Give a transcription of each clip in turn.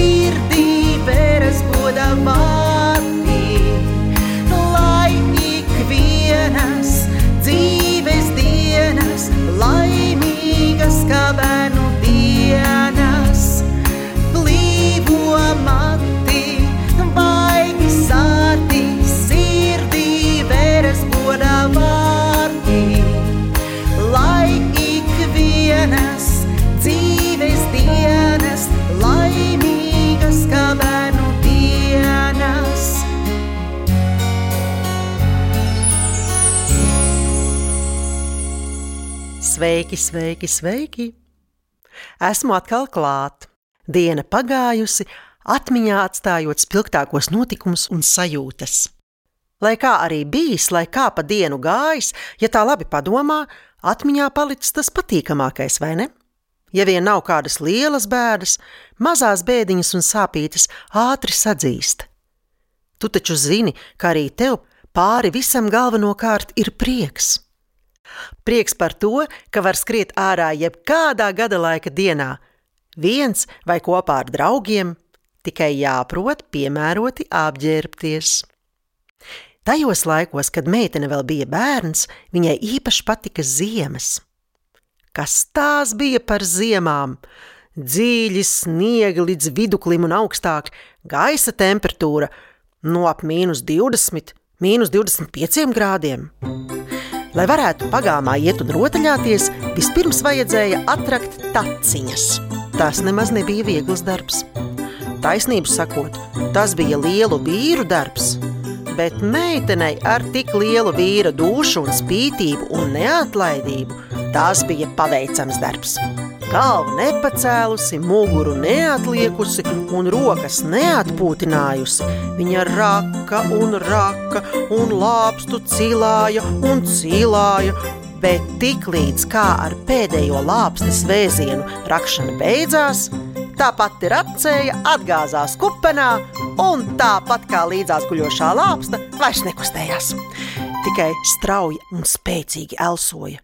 sirdī veras goda vārti. Sveiki, sveiki, sveiki! Esmu atkal klāt. Diena pagājusi, atmiņā atstājot spilgtākos notikumus un sajūtas. Lai kā arī bijis, lai kā pa dienu gājis, ja tā labi padomā, atmiņā palicis tas patīkamākais, vai ne? Ja vien nav kādas lielas bēdas, mazās bēdiņas un sāpītes ātri sadzīst. Tu taču zini, ka arī tev pāri visam galvenokārt ir prieks. Prieks par to, ka var skriet ārā jebkādā gada laika dienā, viens vai kopā ar draugiem, tikai jāprot piemēroti apģērbties. Tajos laikos, kad meitene vēl bija bērns, viņai īpaši patika ziemas. Kas tās bija par ziemām? Dziļi sniegi līdz viduklim un augstāk, gaisa temperatūra no ap mīnus 20, mīnus 25 grādiem. Lai varētu pagāmā iet un rotaļāties, vispirms vajadzēja atrakt taciņas. Tas nemaz nebija viegls darbs. Taisnību sakot, tas bija lielu vīru darbs, bet meitenei ar tik lielu vīra dušu un spītību un neatlaidību tas bija paveicams darbs. Galvu nepacēlusi, muguru neatliekusi un rokas neatpūtinājusi. Viņa raka un raka un lāpstu cilāja un cilāja, bet tiklīdz kā ar pēdējo lāpstas vēzienu rakšana beidzās, tā pati racēja atgāzās kupenā un tāpat kā līdzās guļošā lāpsta vairs nekustējās. Tikai strauji un spēcīgi elsoja.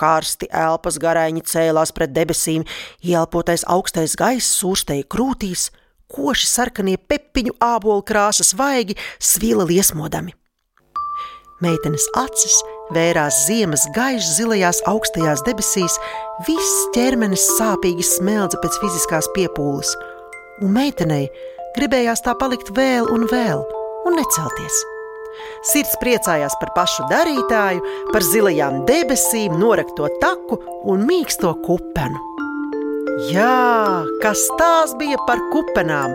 Karsti elpas garaiņi cēlās pret debesīm, ielpotais augstais gaiss sūrstēja krūtīs, koši sarkanie pepiņu ābolu krāsas vaigi svila liesmodami. Meitenes acis vērās ziemas gaišas zilajās augstajās debesīs, viss ķermenis sāpīgi smeldza pēc fiziskās piepūles, un meitenei gribējās tā palikt vēl un vēl un necelties. Sirds priecājās par pašu darītāju, par zilajām debesīm, norakto taku un mīksto kupenu. Jā, kas tās bija par kupenām?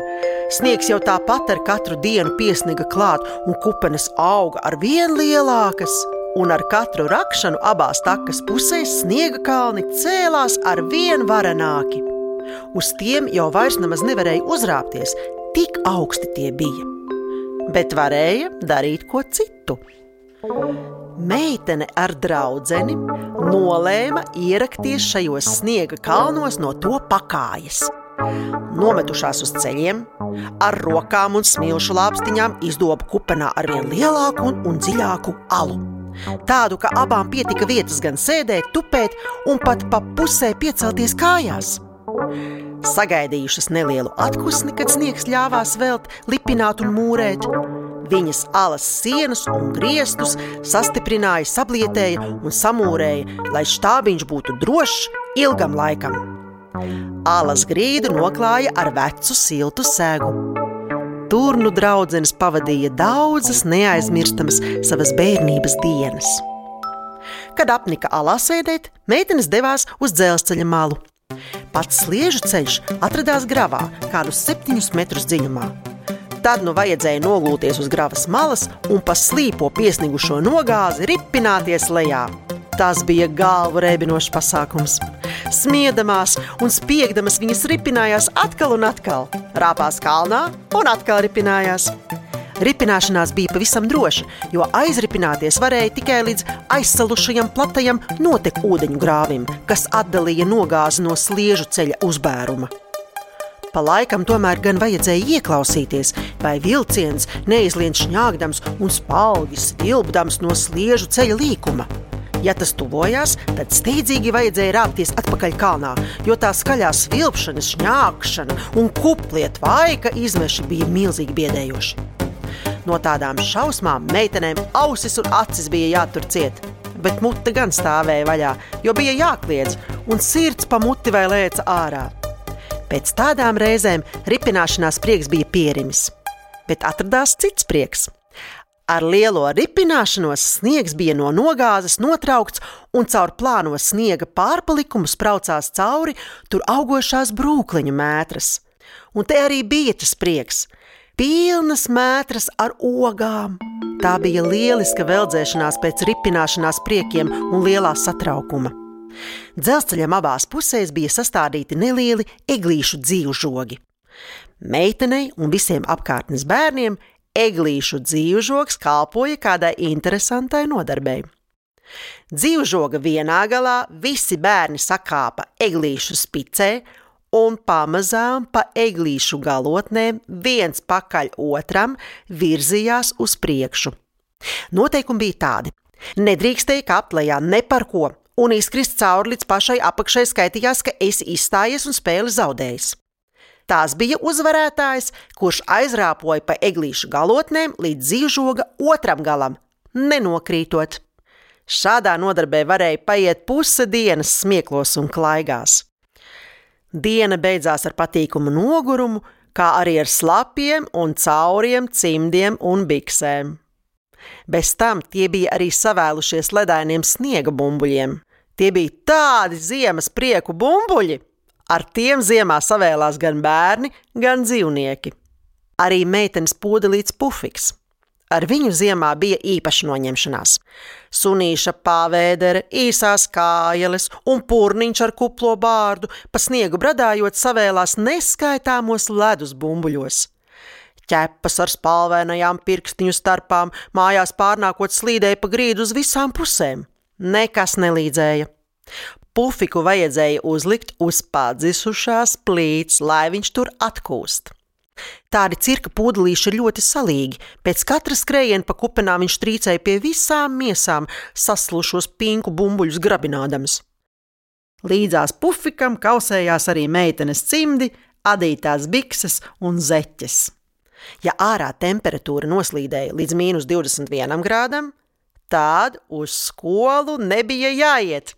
Sniegs jau tāpat ar katru dienu piesniga klāt, un kupenes auga ar vien lielākas. Un ar katru rakšanu abās takas pusēs sniega kalni cēlās ar vien varenāki. Uz tiem jau vairs nemaz nevarēja uzrāpties, tik augsti tie bija bet varēja darīt ko citu. Meitene ar draugu nolēma ierakties šajos sniega kalnos no to pakājas. Nometušās uz ceļiem, ar rokām un smilšu lāpstiņām izdoba kupenā ar vien lielāku un, un dziļāku alu. Tādu, ka abām pietika vietas gan sēdēt, tupēt un pat pa pusē piecelties kājās. Sagaidījušas nelielu atpūsni, kad sniegs ļāvās velt, lipināt un mūrēt. Viņas alas sienas un griestus sastiprināja, sablietēja un samūrēja, lai štābiņš būtu drošs ilgam laikam. Alas grīdu noklāja ar vecu siltu sēgu. Tur nu draudzenes pavadīja daudzas neaizmirstamas savas bērnības dienas. Kad apnika alā sēdēt, meitenes devās uz dzelzceļa malu. Pats sliežu ceļš atradās gravā, kādus septiņus metrus dziļumā. Tad nu vajadzēja nogulties uz gravas malas un pa slīpo piesnigušo nogāzi ripināties lejā. Tas bija galvu rēbinošs pasākums. Smiedamās un spiegdamas viņas ripinājās atkal un atkal, rāpās kalnā un atkal ripinājās. Ripināšanās bija pavisam droša, jo aizripināties varēja tikai līdz aizsalušajam platajam notekūdeņu grāvim, kas atdalīja nogāzi no sliežu ceļa uzbēruma. Pa laikam tomēr gan vajadzēja ieklausīties, vai vilciens neizlien šņāgdams un spalgi stilbdams no sliežu ceļa līkuma. Ja tas tuvojās, tad steidzīgi vajadzēja rāpties atpakaļ kalnā, jo tā skaļā svilpšana, šņākšana un kupliet vaika izmeši bija milzīgi biedējoši. No tādām šausmām meitenēm ausis un acis bija jātur ciet, bet mute gan stāvēja vaļā, jo bija jākliedz, un sirds pa muti vai lēca ārā. Pēc tādām reizēm ripināšanās prieks bija pierimis, bet atradās cits prieks. Ar lielo ripināšanos sniegs bija no nogāzes notraukts, un caur plāno sniega pārpalikumu spraucās cauri tur augošās brūkliņu mētras. Un te arī bija tas prieks - pilnas mētras ar ogām. Tā bija lieliska veldzēšanās pēc ripināšanās priekiem un lielā satraukuma. Dzelzceļam abās pusēs bija sastādīti nelieli eglīšu dzīvžogi. Meitenei un visiem apkārtnes bērniem eglīšu dzīvžogs kalpoja kādai interesantai nodarbei. Dzīvžoga vienā galā visi bērni sakāpa eglīšu spicē un pamazām pa eglīšu galotnēm viens pakaļ otram virzījās uz priekšu. Noteikumi bija tādi: nedrīkstēja kāpt lejā ne par ko, un izkrist cauri līdz pašai apakšai skaitījās, ka esi izstājies un spēli zaudējis. Tās bija uzvarētājs, kurš aizrāpoja pa eglīšu galotnēm līdz zīžoga otram galam, nenokrītot. Šādā nodarbē varēja paiet puse dienas smieklos un klaigās. Diena beidzās ar patīkamu nogurumu, kā arī ar slapjiem un cauriem cimdiem un biksēm. Bez tam tie bija arī savēlušies ledainiem sniega bumbuļiem. Tie bija tādi ziemas prieku bumbuļi. Ar tiem ziemā savēlās gan bērni, gan dzīvnieki. Arī meitenes pudelīts pufiks. Ar viņu ziemā bija īpaša noņemšanās. Sunīša pāvēdere, īsās kājeles un purniņš ar kuplo bārdu, pa sniegu bradājot savēlās neskaitāmos ledus bumbuļos. Ķepas ar spalvainajām pirkstiņu starpām, mājās pārnākot slīdēja pa grīdu uz visām pusēm. Nekas nelīdzēja. Pufiku vajadzēja uzlikt uz padzisušās plīts, lai viņš tur atkūst. Tādi cirka pudelīši ir ļoti salīgi. Pēc katra skrējiena pa kupenām viņš trīcēja pie visām miesām, saslušos pinku bumbuļus grabinādams. Līdzās pufikam kausējās arī meitenes cimdi, adītās bikses un zeķes. Ja ārā temperatūra noslīdēja līdz mīnus 21 grādam, tad uz skolu nebija jāiet.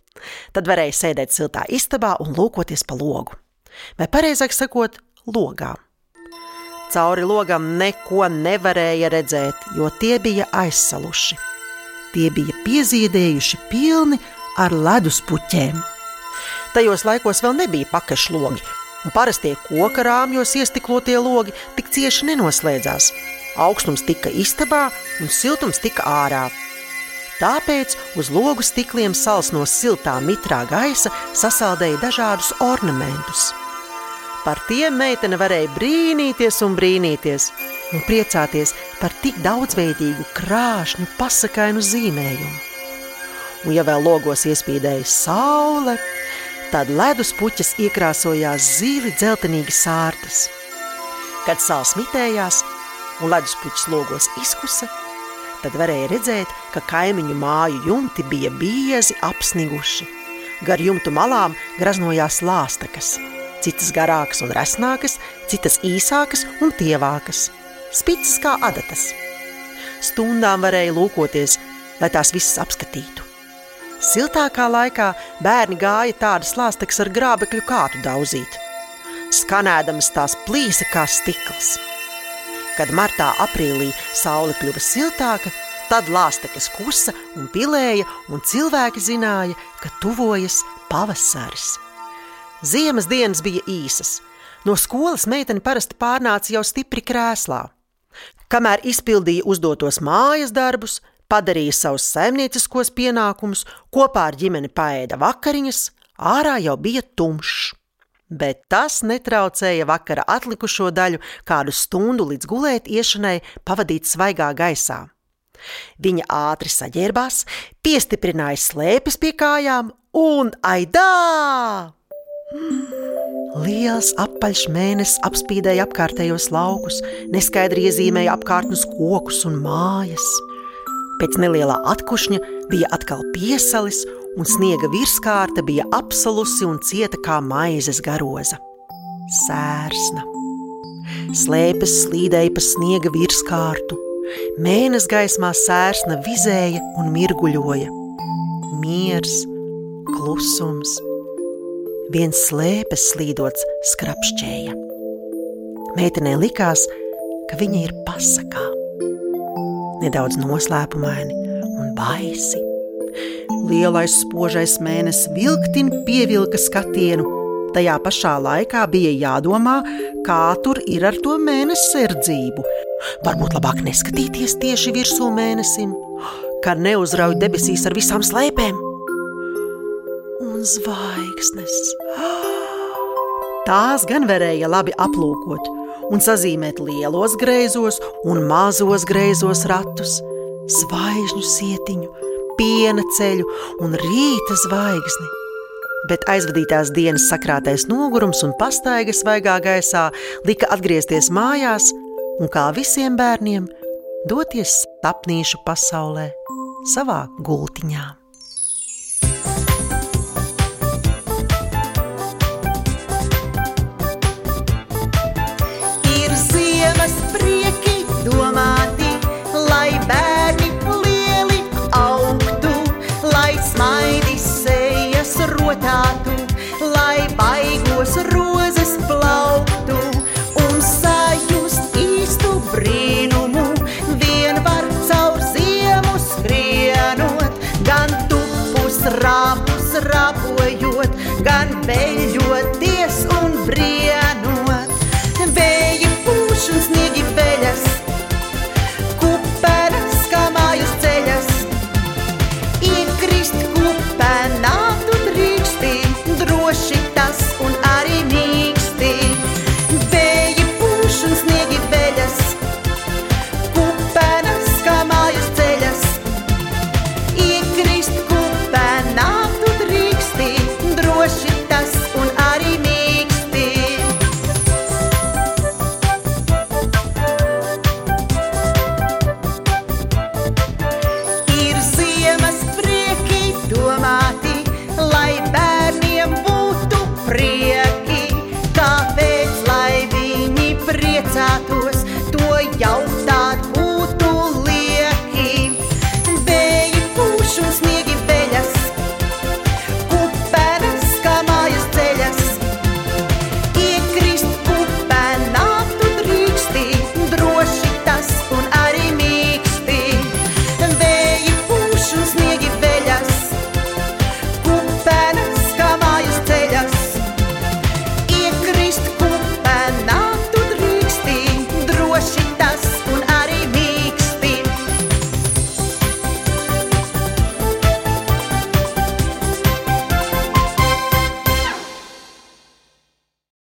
Tad varēja sēdēt siltā istabā un lūkoties pa logu. Vai pareizāk sakot, logā. Cauri logam neko nevarēja redzēt, jo tie bija aizsaluši. Tie bija piezīdējuši pilni ar ledus puķēm. Tajos laikos vēl nebija pakašlogi, un parastie koka rāmjos iestiklotie logi tik cieši nenoslēdzās. Augstums tika istabā un siltums tika ārā. Tāpēc uz logu stikliem sals no siltā mitrā gaisa sasaldēja dažādus ornamentus. Par tiem meitene varēja brīnīties un brīnīties un priecāties par tik daudzveidīgu krāšņu, pasakainu zīmējumu. Un, ja vēl logos iespīdēja saule, tad ledus puķis iekrāsojās zīli dzeltenīgi sārtas. Kad sāls mitējās un ledus puķis logos izkusa, tad varēja redzēt, ka kaimiņu māju jumti bija biezi apsniguši. Gar jumtu malām graznojās lāstekas, citas garākas un resnākas, citas īsākas un tievākas, spicas kā adatas. Stundām varēja lūkoties, lai tās visas apskatītu. Siltākā laikā bērni gāja tādas lāstekas ar grābekļu kātu daudzīt. Skanēdamas tās plīsa kā stikls. Kad martā, aprīlī saule kļuva siltāka, tad lāstekas kusa un pilēja, un cilvēki zināja, ka tuvojas pavasaris. Ziemas dienas bija īsas. No skolas meitene parasti pārnāca jau stipri krēslā. Kamēr izpildīja uzdotos mājas darbus, padarīja savus saimnieciskos pienākumus, kopā ar ģimeni paēda vakariņas, ārā jau bija tumšs. Bet tas netraucēja vakara atlikušo daļu, kādu stundu līdz gulēt iešanai, pavadīt svaigā gaisā. Viņa ātri saģērbās, piestiprināja slēpes pie kājām un aidā! Liels apaļš mēnesis apspīdēja apkārtējos laukus, neskaidri iezīmēja apkārtnes kokus un mājas. Pēc nelielā atkušņa bija atkal piesalis, un sniega virskārta bija apsalusi un cieta kā maizes garoza. Sērsna. Slēpes slīdēja pa sniega virskārtu, mēnesis gaismā sērsna vizēja un mirguļoja. Miers, klusums, viens slēpes slīdots skrapšķēja. Meitenei likās, ka viņa ir pasakā. Nedaudz noslēpumaini un baisi. Lielais spožais mēnesis vilktin pievilka skatienu. Tajā pašā laikā bija jādomā, kā tur ir ar to mēnesi sardzību. Varbūt labāk neskatīties tieši virsū mēnesim, kad neuzrauj debesīs ar visām slēpēm zvaigznes. Tās gan varēja labi aplūkot un sazīmēt lielos greizos un mazos greizos ratus, zvaigžņu sietiņu, piena ceļu un rīta zvaigzni. Bet aizvadītās dienas sakrātais nogurums un pastaigas svaigā gaisā lika atgriezties mājās un, kā visiem bērniem, doties sapnīšu pasaulē savā gultiņā.